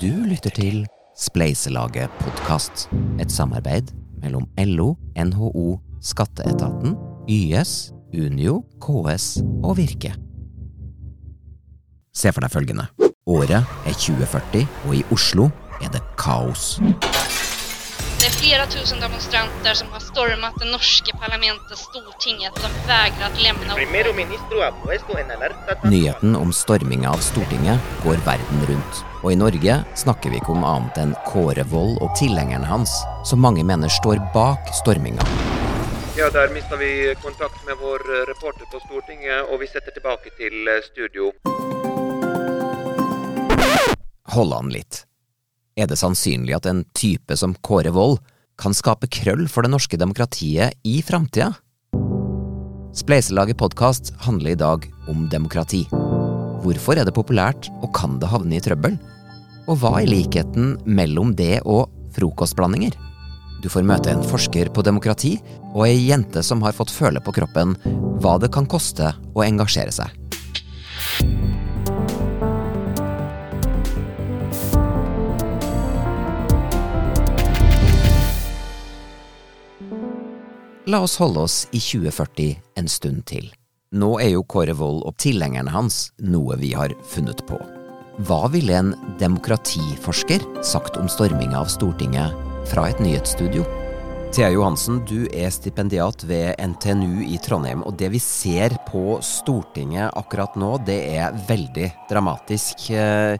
Du lytter til Spleiselaget podkast, et samarbeid mellom LO, NHO, Skatteetaten, YS, Unio, KS og Virke. Se for deg følgende. Året er 2040, og i Oslo er det kaos. Flera tusen demonstranter som har stormat det norske parlamentet, Stortinget, som de vägrar att lämna Nyheten om storminga av Stortinget går verden rundt. Og i Norge snakker vi ikke om annet enn Kåre Wold og tilhengerne hans, som mange mener står bak storminga. Ja, der mista vi kontakt med vår eh, reporter på Stortinget, og vi setter tilbake til eh, studio. Hold an litt. Er det sannsynlig at en type som Kåre Wold kan skape krøll for det norske demokratiet i framtida? Spleiselaget podkast handler i dag om demokrati. Hvorfor er det populært, og kan det havne i trøbbel? Og hva er likheten mellom det og frokostblandinger? Du får møte en forsker på demokrati og ei jente som har fått føle på kroppen hva det kan koste å engasjere seg. La oss holde oss i 2040 en stund til. Nå er jo Kåre Wold og tilhengerne hans noe vi har funnet på. Hva ville en demokratiforsker sagt om storminga av Stortinget fra et nyhetsstudio? Thea Johansen, du er stipendiat ved NTNU i Trondheim, og det vi ser på Stortinget akkurat nå, det er veldig dramatisk. Eh,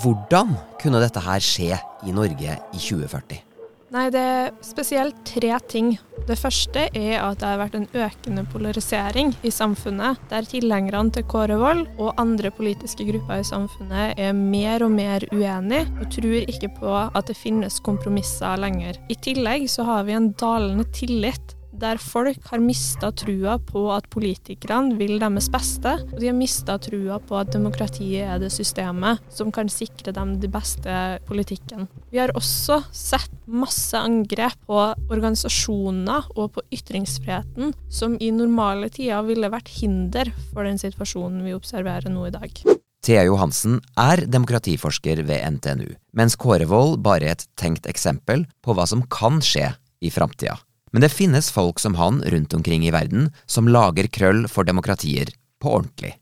Hvordan kunne dette her skje i Norge i 2040? Nei, det er spesielt tre ting. Det første er at det har vært en økende polarisering i samfunnet, der tilhengerne til Kåre Wold og andre politiske grupper i samfunnet er mer og mer uenige, og tror ikke på at det finnes kompromisser lenger. I tillegg så har vi en dalende tillit der folk har mista trua på at politikerne vil deres beste, og de har mista trua på at demokratiet er det systemet som kan sikre dem de beste politikken. Vi har også sett masse angrep på organisasjoner og på ytringsfriheten, som i normale tider ville vært hinder for den situasjonen vi observerer nå i dag. Thea Johansen er demokratiforsker ved NTNU, mens Kårevold bare er et tenkt eksempel på hva som kan skje i framtida. Men det finnes folk som han rundt omkring i verden som lager krøll for demokratier på ordentlig.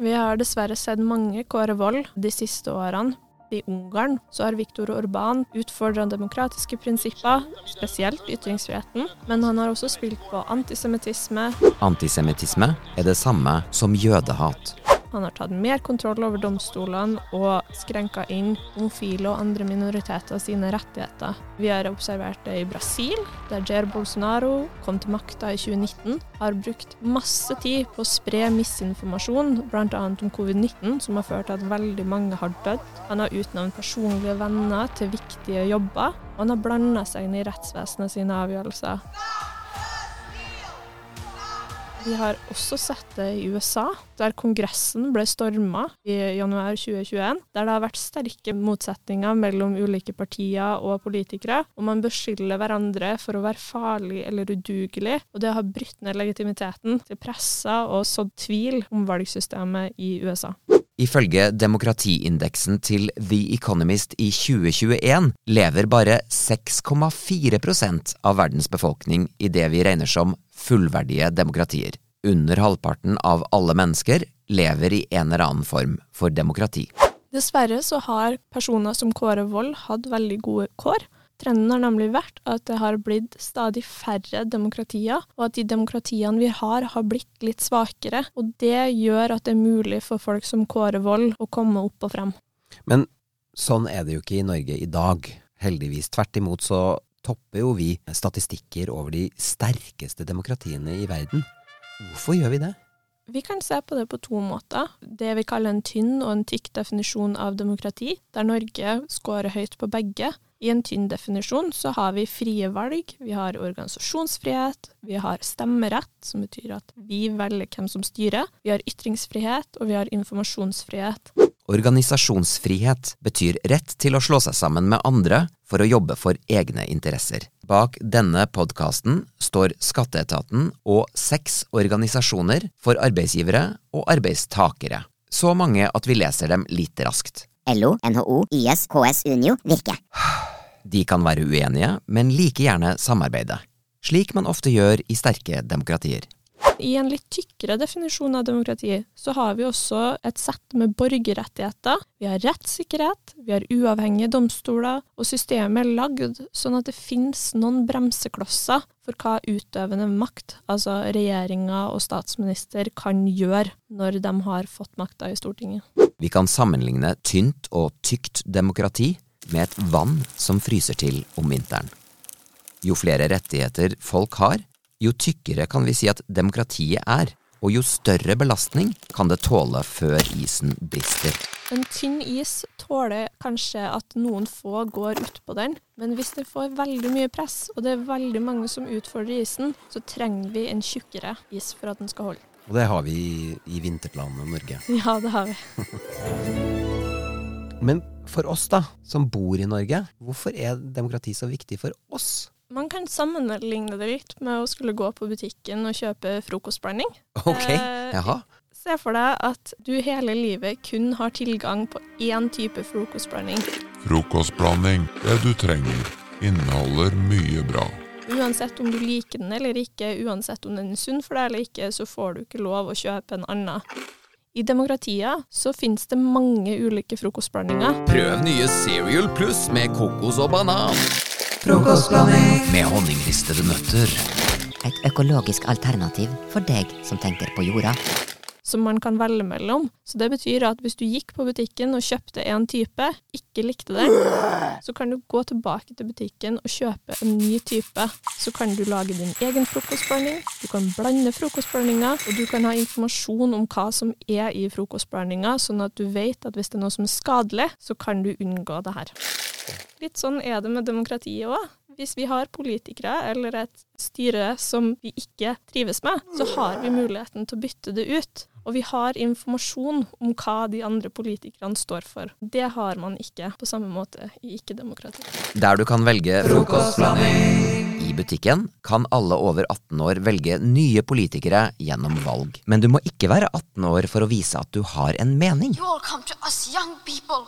Vi har dessverre sett mange Kåre Wold de siste årene. I Ungarn så har Viktor Orban utfordra demokratiske prinsipper, spesielt ytringsfriheten, men han har også spilt på antisemittisme. Antisemittisme er det samme som jødehat. Han har tatt mer kontroll over domstolene og skrenka inn homofile og andre minoriteter sine rettigheter. Vi har observert det i Brasil, der Jair Bolsonaro kom til makta i 2019, har brukt masse tid på å spre misinformasjon, bl.a. om covid-19, som har ført til at veldig mange har dødd. Han har utnevnt personlige venner til viktige jobber, og han har blanda seg inn i rettsvesenet sine avgjørelser. Vi har også sett det i USA, der Kongressen ble storma i januar 2021. Der det har vært sterke motsetninger mellom ulike partier og politikere, og man beskylder hverandre for å være farlig eller udugelig. Og det har brutt ned legitimiteten til pressa og sådd tvil om valgsystemet i USA. Ifølge demokratiindeksen til The Economist i 2021 lever bare 6,4 av verdens befolkning i det vi regner som fullverdige demokratier. Under halvparten av alle mennesker lever i en eller annen form for demokrati. Dessverre så har personer som Kåre Wold hatt veldig gode kår. Trenden har nemlig vært at det har blitt stadig færre demokratier, og at de demokratiene vi har, har blitt litt svakere. Og det gjør at det er mulig for folk som Kåre Vold å komme opp og frem. Men sånn er det jo ikke i Norge i dag, heldigvis. Tvert imot så topper jo vi statistikker over de sterkeste demokratiene i verden. Hvorfor gjør vi det? Vi kan se på det på to måter. Det vi kaller en tynn og en tykk definisjon av demokrati, der Norge scorer høyt på begge. I en tynn definisjon så har vi frie valg, vi har organisasjonsfrihet, vi har stemmerett, som betyr at vi velger hvem som styrer, vi har ytringsfrihet, og vi har informasjonsfrihet. Organisasjonsfrihet betyr rett til å slå seg sammen med andre for å jobbe for egne interesser. Bak denne podkasten står Skatteetaten og seks organisasjoner for arbeidsgivere og arbeidstakere. Så mange at vi leser dem litt raskt. LO, NHO, YS, KS, Unio, Virke. De kan være uenige, men like gjerne samarbeide. Slik man ofte gjør i sterke demokratier. I en litt tykkere definisjon av demokrati, så har vi også et sett med borgerrettigheter. Vi har rettssikkerhet, vi har uavhengige domstoler, og systemet er lagd sånn at det finnes noen bremseklosser for hva utøvende makt, altså regjeringa og statsminister, kan gjøre når de har fått makta i Stortinget. Vi kan sammenligne tynt og tykt demokrati med et vann som fryser til om vinteren. Jo flere rettigheter folk har, jo tykkere kan vi si at demokratiet er, og jo større belastning kan det tåle før isen brister. En tynn is tåler kanskje at noen få går utpå den, men hvis det får veldig mye press, og det er veldig mange som utfordrer isen, så trenger vi en tjukkere is for at den skal holde. Og det har vi i vinterplanen Norge. Ja, det har vi. Men for oss, da, som bor i Norge, hvorfor er demokrati så viktig for oss? Man kan sammenligne det litt med å skulle gå på butikken og kjøpe frokostblanding. Ok, Eh, jaha. Se for deg at du hele livet kun har tilgang på én type frokostblanding. Frokostblanding, det du trenger, inneholder mye bra. Uansett om du liker den eller ikke, uansett om den er sunn for deg eller ikke, så får du ikke lov å kjøpe en annen. I demokratier så finnes det mange ulike frokostblandinger. Prøv nye Cereal Pluss med kokos og banan. Frokostblanding med honningristede nøtter. Et økologisk alternativ for deg som tenker på jorda. Som man kan velge mellom. Så det betyr at hvis du gikk på butikken og kjøpte en type, ikke likte det, så kan du gå tilbake til butikken og kjøpe en ny type. Så kan du lage din egen frokostblanding, du kan blande frokostblandinga, og du kan ha informasjon om hva som er i frokostblandinga, sånn at du vet at hvis det er noe som er skadelig, så kan du unngå det her. Litt sånn er det med demokratiet òg. Hvis vi har politikere eller et styre som vi ikke trives med, så har vi muligheten til å bytte det ut. Og vi har informasjon om hva de andre politikerne står for. Det har man ikke på samme måte i ikke-demokrati. Der du kan velge frokostblanding i butikken, kan alle over 18 år velge nye politikere gjennom valg. Men du må ikke være 18 år for å vise at du har en mening. You all come to us young people.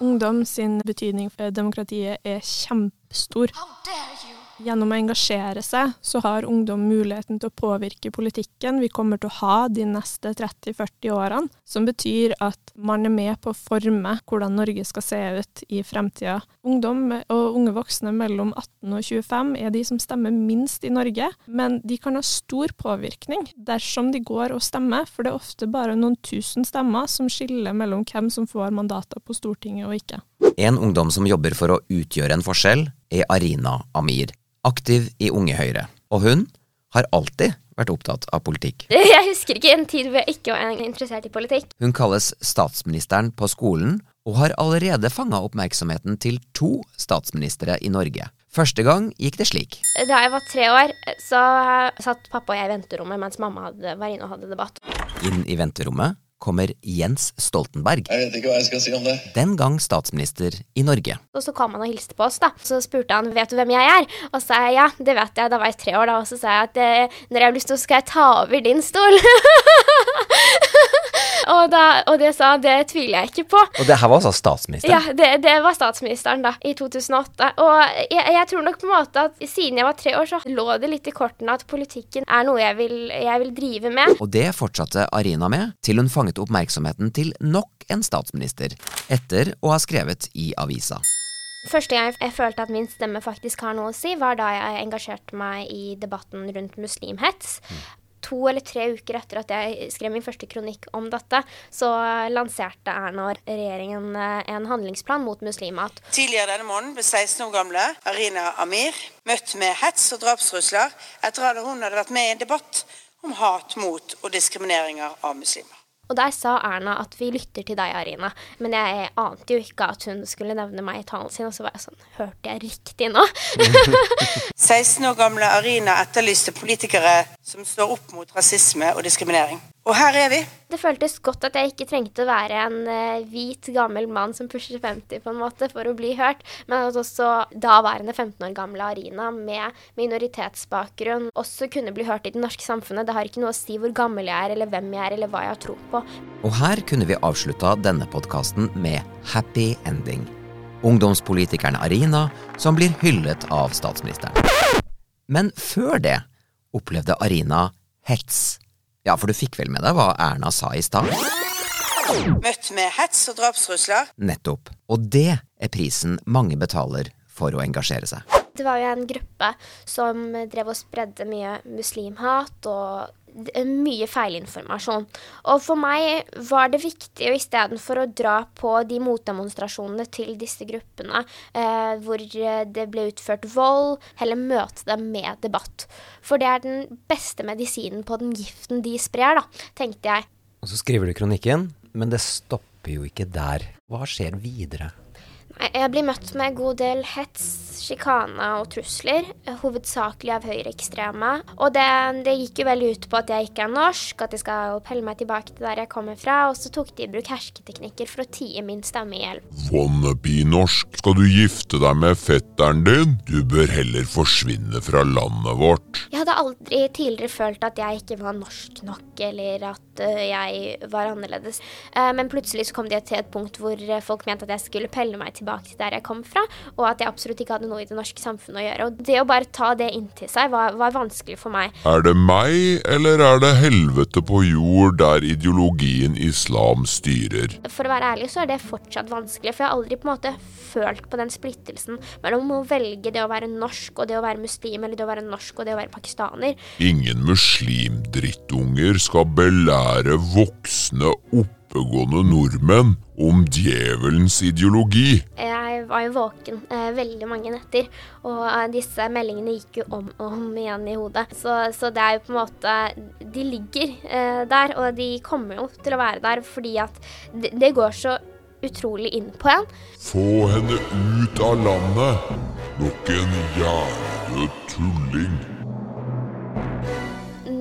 Ungdom sin betydning for demokratiet er kjempestor. How dare you? Gjennom å engasjere seg, så har ungdom muligheten til å påvirke politikken vi kommer til å ha de neste 30-40 årene, som betyr at man er med på å forme hvordan Norge skal se ut i fremtida. Ungdom og unge voksne mellom 18 og 25 er de som stemmer minst i Norge, men de kan ha stor påvirkning dersom de går og stemmer, for det er ofte bare noen tusen stemmer som skiller mellom hvem som får mandater på Stortinget og ikke. En ungdom som jobber for å utgjøre en forskjell, er Arina Amir, aktiv i Unge Høyre. Og hun har alltid vært opptatt av politikk. Jeg husker ikke en tid hvor jeg ikke var interessert i politikk. Hun kalles statsministeren på skolen, og har allerede fanga oppmerksomheten til to statsministre i Norge. Første gang gikk det slik. Da jeg var tre år, så satt pappa og jeg i venterommet mens mamma hadde, var inne og hadde debatt. Inn i venterommet kommer Jens Stoltenberg, Jeg vet ikke hva jeg skal si om det. den gang statsminister i Norge. Og så kom han og hilste på oss, da. Så spurte han vet du hvem jeg er. Og så sa jeg ja, det vet jeg. Da var jeg tre år, da. Og så sa jeg at eh, når jeg har lyst til, så skal jeg ta over din stol. og, da, og det sa han, det tviler jeg ikke på. Og det her var altså statsministeren. Ja, det, det var statsministeren da, i 2008. Og jeg, jeg tror nok på en måte at siden jeg var tre år, så lå det litt i kortene at politikken er noe jeg vil, jeg vil drive med. Og det fortsatte Arina med, til hun fanget oppmerksomheten til nok en statsminister, etter å ha skrevet i avisa. Første gang jeg følte at min stemme faktisk har noe å si, var da jeg engasjerte meg i debatten rundt muslimhets. To eller tre uker etter at jeg skrev min første kronikk om dette, så lanserte Erna og regjeringen eh, en handlingsplan mot muslimhat. Tidligere denne måneden ble 16 år gamle Arina Amir møtt med hets og drapstrusler etter at hun hadde vært med i en debatt om hat mot og diskrimineringer av muslimer. Og der sa Erna at vi lytter til deg, Arina. Men jeg ante jo ikke at hun skulle nevne meg i talen sin, og så var jeg sånn Hørte jeg riktig nå? 16 år gamle Arina etterlyste politikere som står opp mot rasisme og diskriminering. Og her er vi. Det føltes godt at jeg ikke trengte å være en eh, hvit, gammel mann som pusher 50 på en måte for å bli hørt, men at også daværende 15 år gamle Arina med minoritetsbakgrunn også kunne bli hørt i det norske samfunnet. Det har ikke noe å si hvor gammel jeg er, eller hvem jeg er, eller hva jeg har tro på. Og her kunne vi avslutta denne podkasten med happy ending. Ungdomspolitikeren Arina som blir hyllet av statsministeren. Men før det opplevde Arina hets. Ja, for du fikk vel med deg hva Erna sa i stad? Møtt med hets og drapstrusler. Nettopp. Og det er prisen mange betaler for å engasjere seg. Det var jo en gruppe som drev og spredde mye muslimhat og mye feilinformasjon. Og for meg var det viktig, å istedenfor å dra på de motdemonstrasjonene til disse gruppene eh, hvor eh, det ble utført vold, heller møte dem med debatt. For det er den beste medisinen på den giften de sprer, da, tenkte jeg. Og så skriver du kronikken, men det stopper jo ikke der. Hva skjer videre? Jeg blir møtt med en god del hets, sjikane og trusler, eh, hovedsakelig av høyreekstreme. Og det, det gikk jo veldig ut på at jeg ikke er norsk, at jeg skal pelle meg tilbake til der jeg kommer fra, og så tok de i bruk hersketeknikker for å tie min stemme i hjel. Wannabe-norsk. Skal du gifte deg med fetteren din? Du bør heller forsvinne fra landet vårt. Jeg hadde aldri tidligere følt at jeg ikke var norsk nok, eller at øh, jeg var annerledes. Eh, men plutselig så kom de til et punkt hvor eh, folk mente at jeg skulle pelle meg tilbake til der jeg kom fra, og at jeg absolutt ikke hadde noe i det norske samfunnet å gjøre. Og det å bare ta det inn til seg var, var vanskelig for meg. Er det meg, eller er det helvete på jord der ideologien islam styrer? For å være ærlig så er det fortsatt vanskelig, for jeg har aldri på en måte følt på den splittelsen mellom å velge det å være norsk og det å være muslim, eller det å være norsk og det å være pakistaner. Ingen muslimdrittunger skal belære voksne, oppegående nordmenn om djevelens ideologi. Jeg var jo våken eh, veldig mange netter, og eh, disse meldingene gikk jo om og om igjen i hodet. Så, så det er jo på en måte De ligger eh, der, og de kommer jo til å være der fordi at det, det går så utrolig inn på en. Få henne ut av landet! Nok en jævla tulling.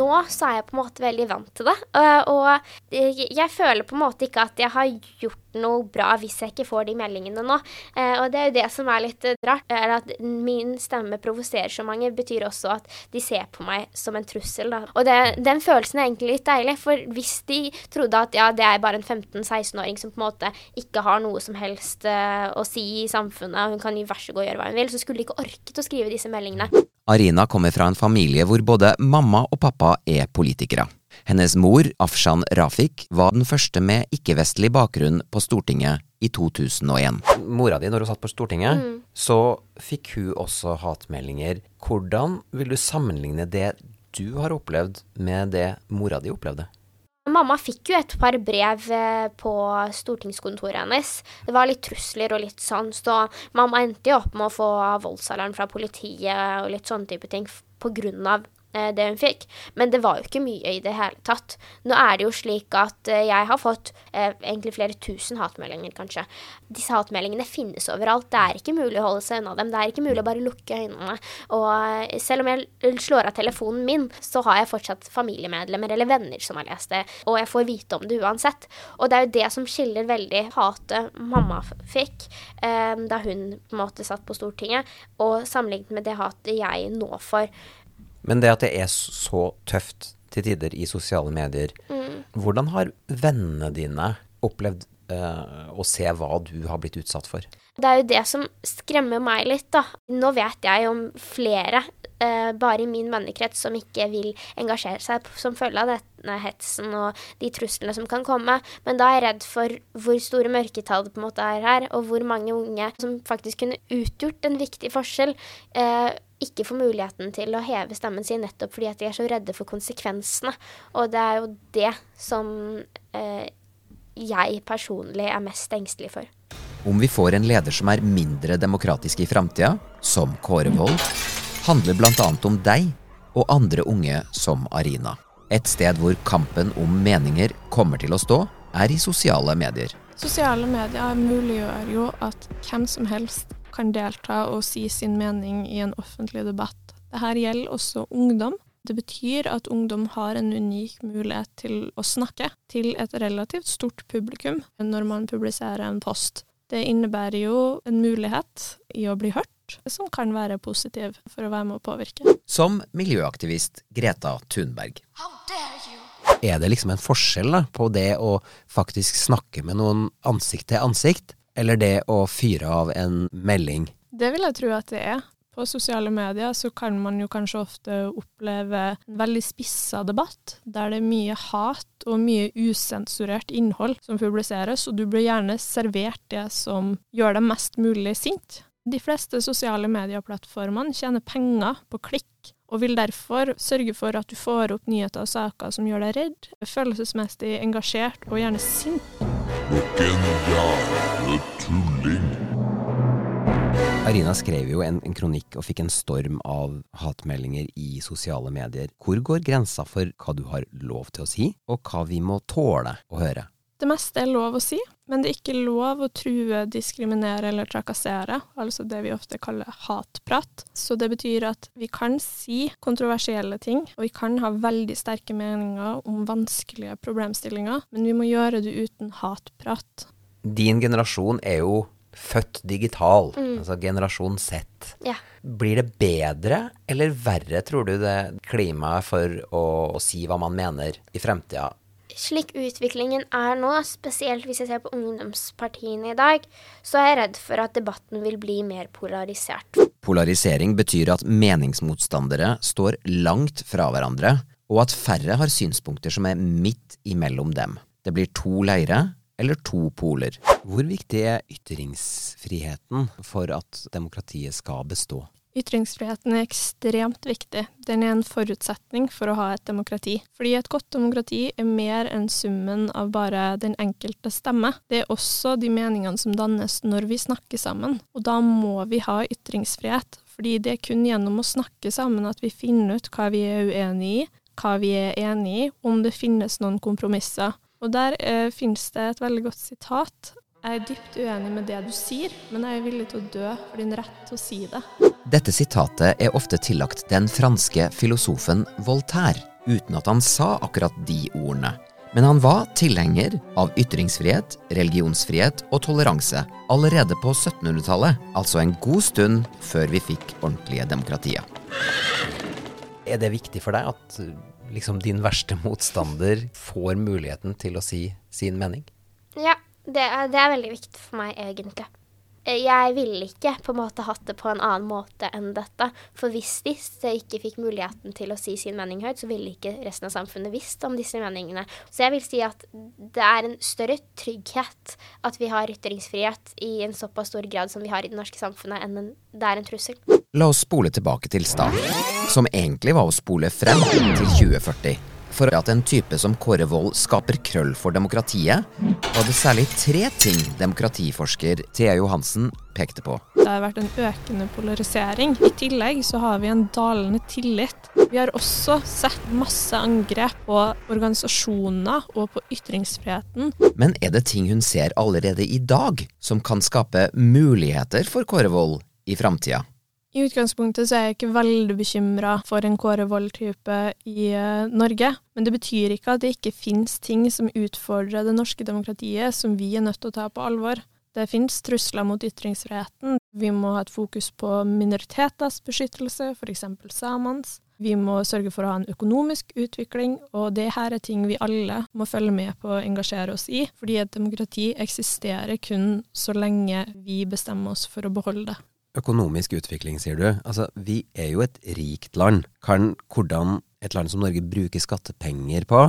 Nå så er jeg på en måte veldig vant til det, eh, og jeg føler på en måte ikke at jeg har gjort noe bra hvis jeg ikke får de meldingene nå. Eh, Og det er jo det som er litt eh, rart, er at min stemme provoserer så mange, betyr også at de ser på meg som en trussel. Da. Og det, den følelsen er egentlig litt deilig, for hvis de trodde at ja, det er bare en 15-16-åring som på en måte ikke har noe som helst å si i samfunnet, og hun kan vær så god gjøre hva hun vil, så skulle de ikke orket å skrive disse meldingene. Arina kommer fra en familie hvor både mamma og pappa er politikere. Hennes mor, Afshan Rafik, var den første med ikke-vestlig bakgrunn på Stortinget i 2001. Mora di, når hun satt på Stortinget, så fikk hun også hatmeldinger. Hvordan vil du sammenligne det du har opplevd med det mora di opplevde? Mamma fikk jo et par brev eh, på stortingskontoret hennes. Det var litt trusler og litt sånn, så mamma endte jo opp med å få voldsalarm fra politiet og litt sånne type ting f- eh, det hun fikk. Men det var jo ikke mye i det hele tatt. Nå er det jo slik at eh, jeg har fått eh, egentlig flere tusen hatmeldinger, kanskje. Disse hatmeldingene finnes overalt. Det er ikke mulig å holde seg unna dem. Det er ikke mulig å bare lukke øynene. Og selv om jeg slår av telefonen min, så har jeg fortsatt familiemedlemmer eller venner som har lest det, og jeg får vite om det uansett. Og det er jo det som skiller veldig hatet mamma fikk eh, da hun på en måte satt på Stortinget, og sammenlignet med det hatet jeg nå får. Men det at det er så tøft til tider i sosiale medier, hvordan har vennene dine opplevd uh, å se hva du har blitt utsatt for? Det er jo det som skremmer meg litt, da. Nå vet jeg om flere, uh, bare i min vennekrets, som ikke vil engasjere seg som følge av denne hetsen og de truslene som kan komme. Men da er jeg redd for hvor store mørketall det på en måte er her, og hvor mange unge som faktisk kunne utgjort en viktig forskjell, eh, ikke får muligheten til å heve stemmen sin nettopp fordi at de er så redde for konsekvensene. Og det er jo det som eh, jeg personlig er mest engstelig for. Om vi får en leder som er mindre demokratisk i framtida, som Kåre Wold, handler bl.a. om deg og andre unge som Arina. Et sted hvor kampen om meninger kommer til å stå, er i sosiale medier. Sosiale medier muliggjør jo at hvem som helst kan delta og si sin mening i en offentlig debatt. Dette gjelder også ungdom. Det betyr at ungdom har en unik mulighet til å snakke til et relativt stort publikum når man publiserer en post. Det innebærer jo en mulighet i å bli hørt, som kan være positiv for å være med å påvirke. Som miljøaktivist Greta Thunberg. How dare you? Er det liksom en forskjell da, på det å faktisk snakke med noen ansikt til ansikt, eller det å fyre av en melding? Det vil jeg tro at det er. På sosiale medier så kan man jo kanskje ofte oppleve en veldig spissa debatt, der det er mye hat og mye usensurert innhold som publiseres, og du blir gjerne servert det som gjør deg mest mulig sint. De fleste sosiale medieplattformene tjener penger på klikk, og vil derfor sørge for at du får opp nyheter og saker som gjør deg redd, følelsesmessig engasjert og gjerne sint. Noen jævla tulling. Arina skrev jo en, en kronikk og fikk en storm av hatmeldinger i sosiale medier. Hvor går grensa for hva du har lov til å si, og hva vi må tåle å høre? Det meste er lov å si, men det er ikke lov å true, diskriminere eller trakassere, altså det vi ofte kaller hatprat. Så det betyr at vi kan si kontroversielle ting, og vi kan ha veldig sterke meninger om vanskelige problemstillinger, men vi må gjøre det uten hatprat. Din generasjon er jo født digital, altså generasjon Z. Ja. Blir det bedre eller verre, tror du, det klimaet for å, å si hva man mener i fremtida? Slik utviklingen er nå, spesielt hvis jeg ser på ungdomspartiene i dag, så er jeg redd for at debatten vil bli mer polarisert. Polarisering betyr at meningsmotstandere står langt fra hverandre, og at færre har synspunkter som er midt imellom dem. Det blir to leire eller to poler. Hvor viktig er ytringsfriheten for at demokratiet skal bestå? Ytringsfriheten er ekstremt viktig. Den er en forutsetning for å ha et demokrati. Fordi et godt demokrati er mer enn summen av bare den enkelte stemme. Det er også de meningene som dannes når vi snakker sammen. Og da må vi ha ytringsfrihet. Fordi det er kun gjennom å snakke sammen at vi finner ut hva vi er uenig i, hva vi er enig i, om det finnes noen kompromisser. Og der eh, finnes det et veldig godt sitat. Jeg er dypt uenig med det du sier, men jeg er villig til å dø for din rett til å si det. Dette sitatet er ofte tillagt den franske filosofen Voltaire, uten at han sa akkurat de ordene. Men han var tilhenger av ytringsfrihet, religionsfrihet og toleranse allerede på 1700-tallet, altså en god stund før vi fikk ordentlige demokratier. Er det viktig for deg at liksom din verste motstander får muligheten til å si sin mening? Ja, det er, det er veldig viktig for meg, egentlig. Jeg ville ikke på en måte hatt det på en annen måte enn dette. For hvis disse ikke fikk muligheten til å si sin mening høyt, så ville ikke resten av samfunnet visst om disse meningene. Så jeg vil si at det er en større trygghet at vi har ytringsfrihet i en såpass stor grad som vi har i det norske samfunnet, enn en, det er en trussel. La oss spole tilbake til starten, som egentlig var å spole frem til 2040. For at en type som Kåre Wold skaper krøll for demokratiet, var det særlig tre ting demokratiforsker Thea Johansen pekte på. Det har vært en økende polarisering. I tillegg så har vi en dalende tillit. Vi har også sett masse angrep på organisasjoner og på ytringsfriheten. Men er det ting hun ser allerede i dag som kan skape muligheter for Kåre Wold i framtida? I utgangspunktet så er jeg ikke veldig bekymra for en Kåre Wold-type i eh, Norge, men det betyr ikke at det ikke finnes ting som utfordrer det norske demokratiet som vi er nødt til å ta på alvor. Det finnes trusler mot ytringsfriheten. Vi må ha et fokus på minoriteters beskyttelse, f.eks. samenes. Vi må sørge for å ha en økonomisk utvikling, og det her er ting vi alle må følge med på og engasjere oss i, fordi et demokrati eksisterer kun så lenge vi bestemmer oss for å beholde det. Økonomisk utvikling, sier du. Altså, vi er jo et rikt land. Kan hvordan et land som Norge bruker skattepenger på,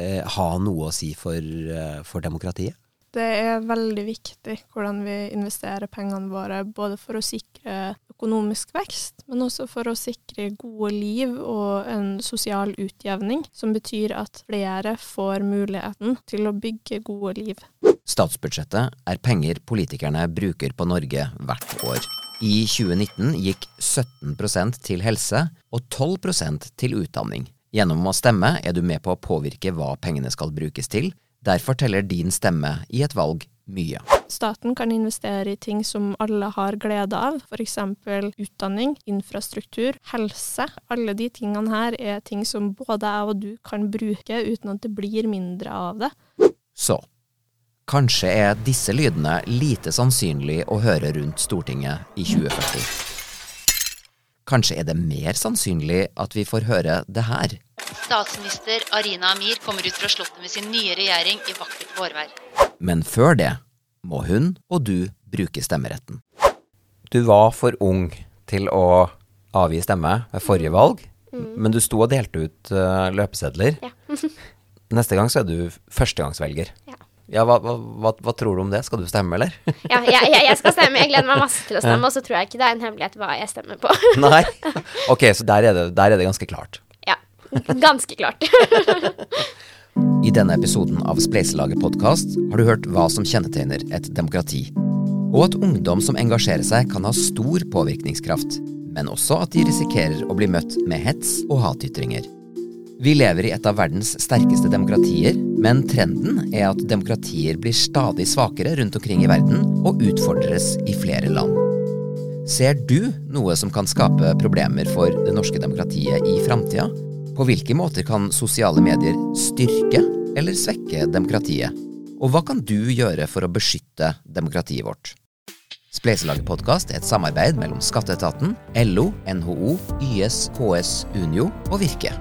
eh, ha noe å si for, eh, for demokratiet? Det er veldig viktig hvordan vi investerer pengene våre, både for å sikre økonomisk vekst, men også for å sikre gode liv og en sosial utjevning, som betyr at flere får muligheten til å bygge gode liv. Statsbudsjettet er penger politikerne bruker på Norge hvert år. I 2019 gikk 17% til helse og 12% til utdanning. Gjennom å stemme er du med på å påvirke hva pengene skal brukes til. Derfor teller din stemme i et valg mye. Staten kan investere i ting som alle har glede av, f.eks. utdanning, infrastruktur, helse. Alle de tingene her er ting som både jeg og du kan bruke uten at det blir mindre av det. Så kanskje er disse lydene lite sannsynlig å høre rundt Stortinget i 2040. Kanskje er det mer sannsynlig at vi får høre det her. Statsminister Arina Amir kommer ut fra Slottet med sin nye regjering i vakkert vårvær. Men før det må hun og du bruke stemmeretten. Du var for ung til å avgi stemme ved forrige valg, men du sto og delte ut uh, løpesedler. Ja. Neste gang så er du førstegangsvelger. Ja. Ja, hva, hva, hva, tror du om det? Skal du stemme, eller? Ja, jeg, ja, jeg skal stemme. Jeg gleder meg masse til å stemme, og så tror jeg ikke det er en hemmelighet hva jeg stemmer på. Nei? Ok, så der er det, der er det ganske klart. Ja. Ganske klart. I denne episoden av Spleiselaget podkast har du hørt hva som kjennetegner et demokrati. Og at ungdom som engasjerer seg kan ha stor påvirkningskraft, men også at de risikerer å bli møtt med hets og hatytringer. Vi lever i et av verdens sterkeste demokratier, men trenden er at demokratier blir stadig svakere rundt omkring i verden og utfordres i flere land. Ser du noe som kan skape problemer for det norske demokratiet i framtida? På hvilke måter kan sosiale medier styrke eller svekke demokratiet? Og hva kan du gjøre for å beskytte demokratiet vårt? Spleiselaget podkast er et samarbeid mellom Skatteetaten, LO, NHO, YS, KS, Unio og Virke.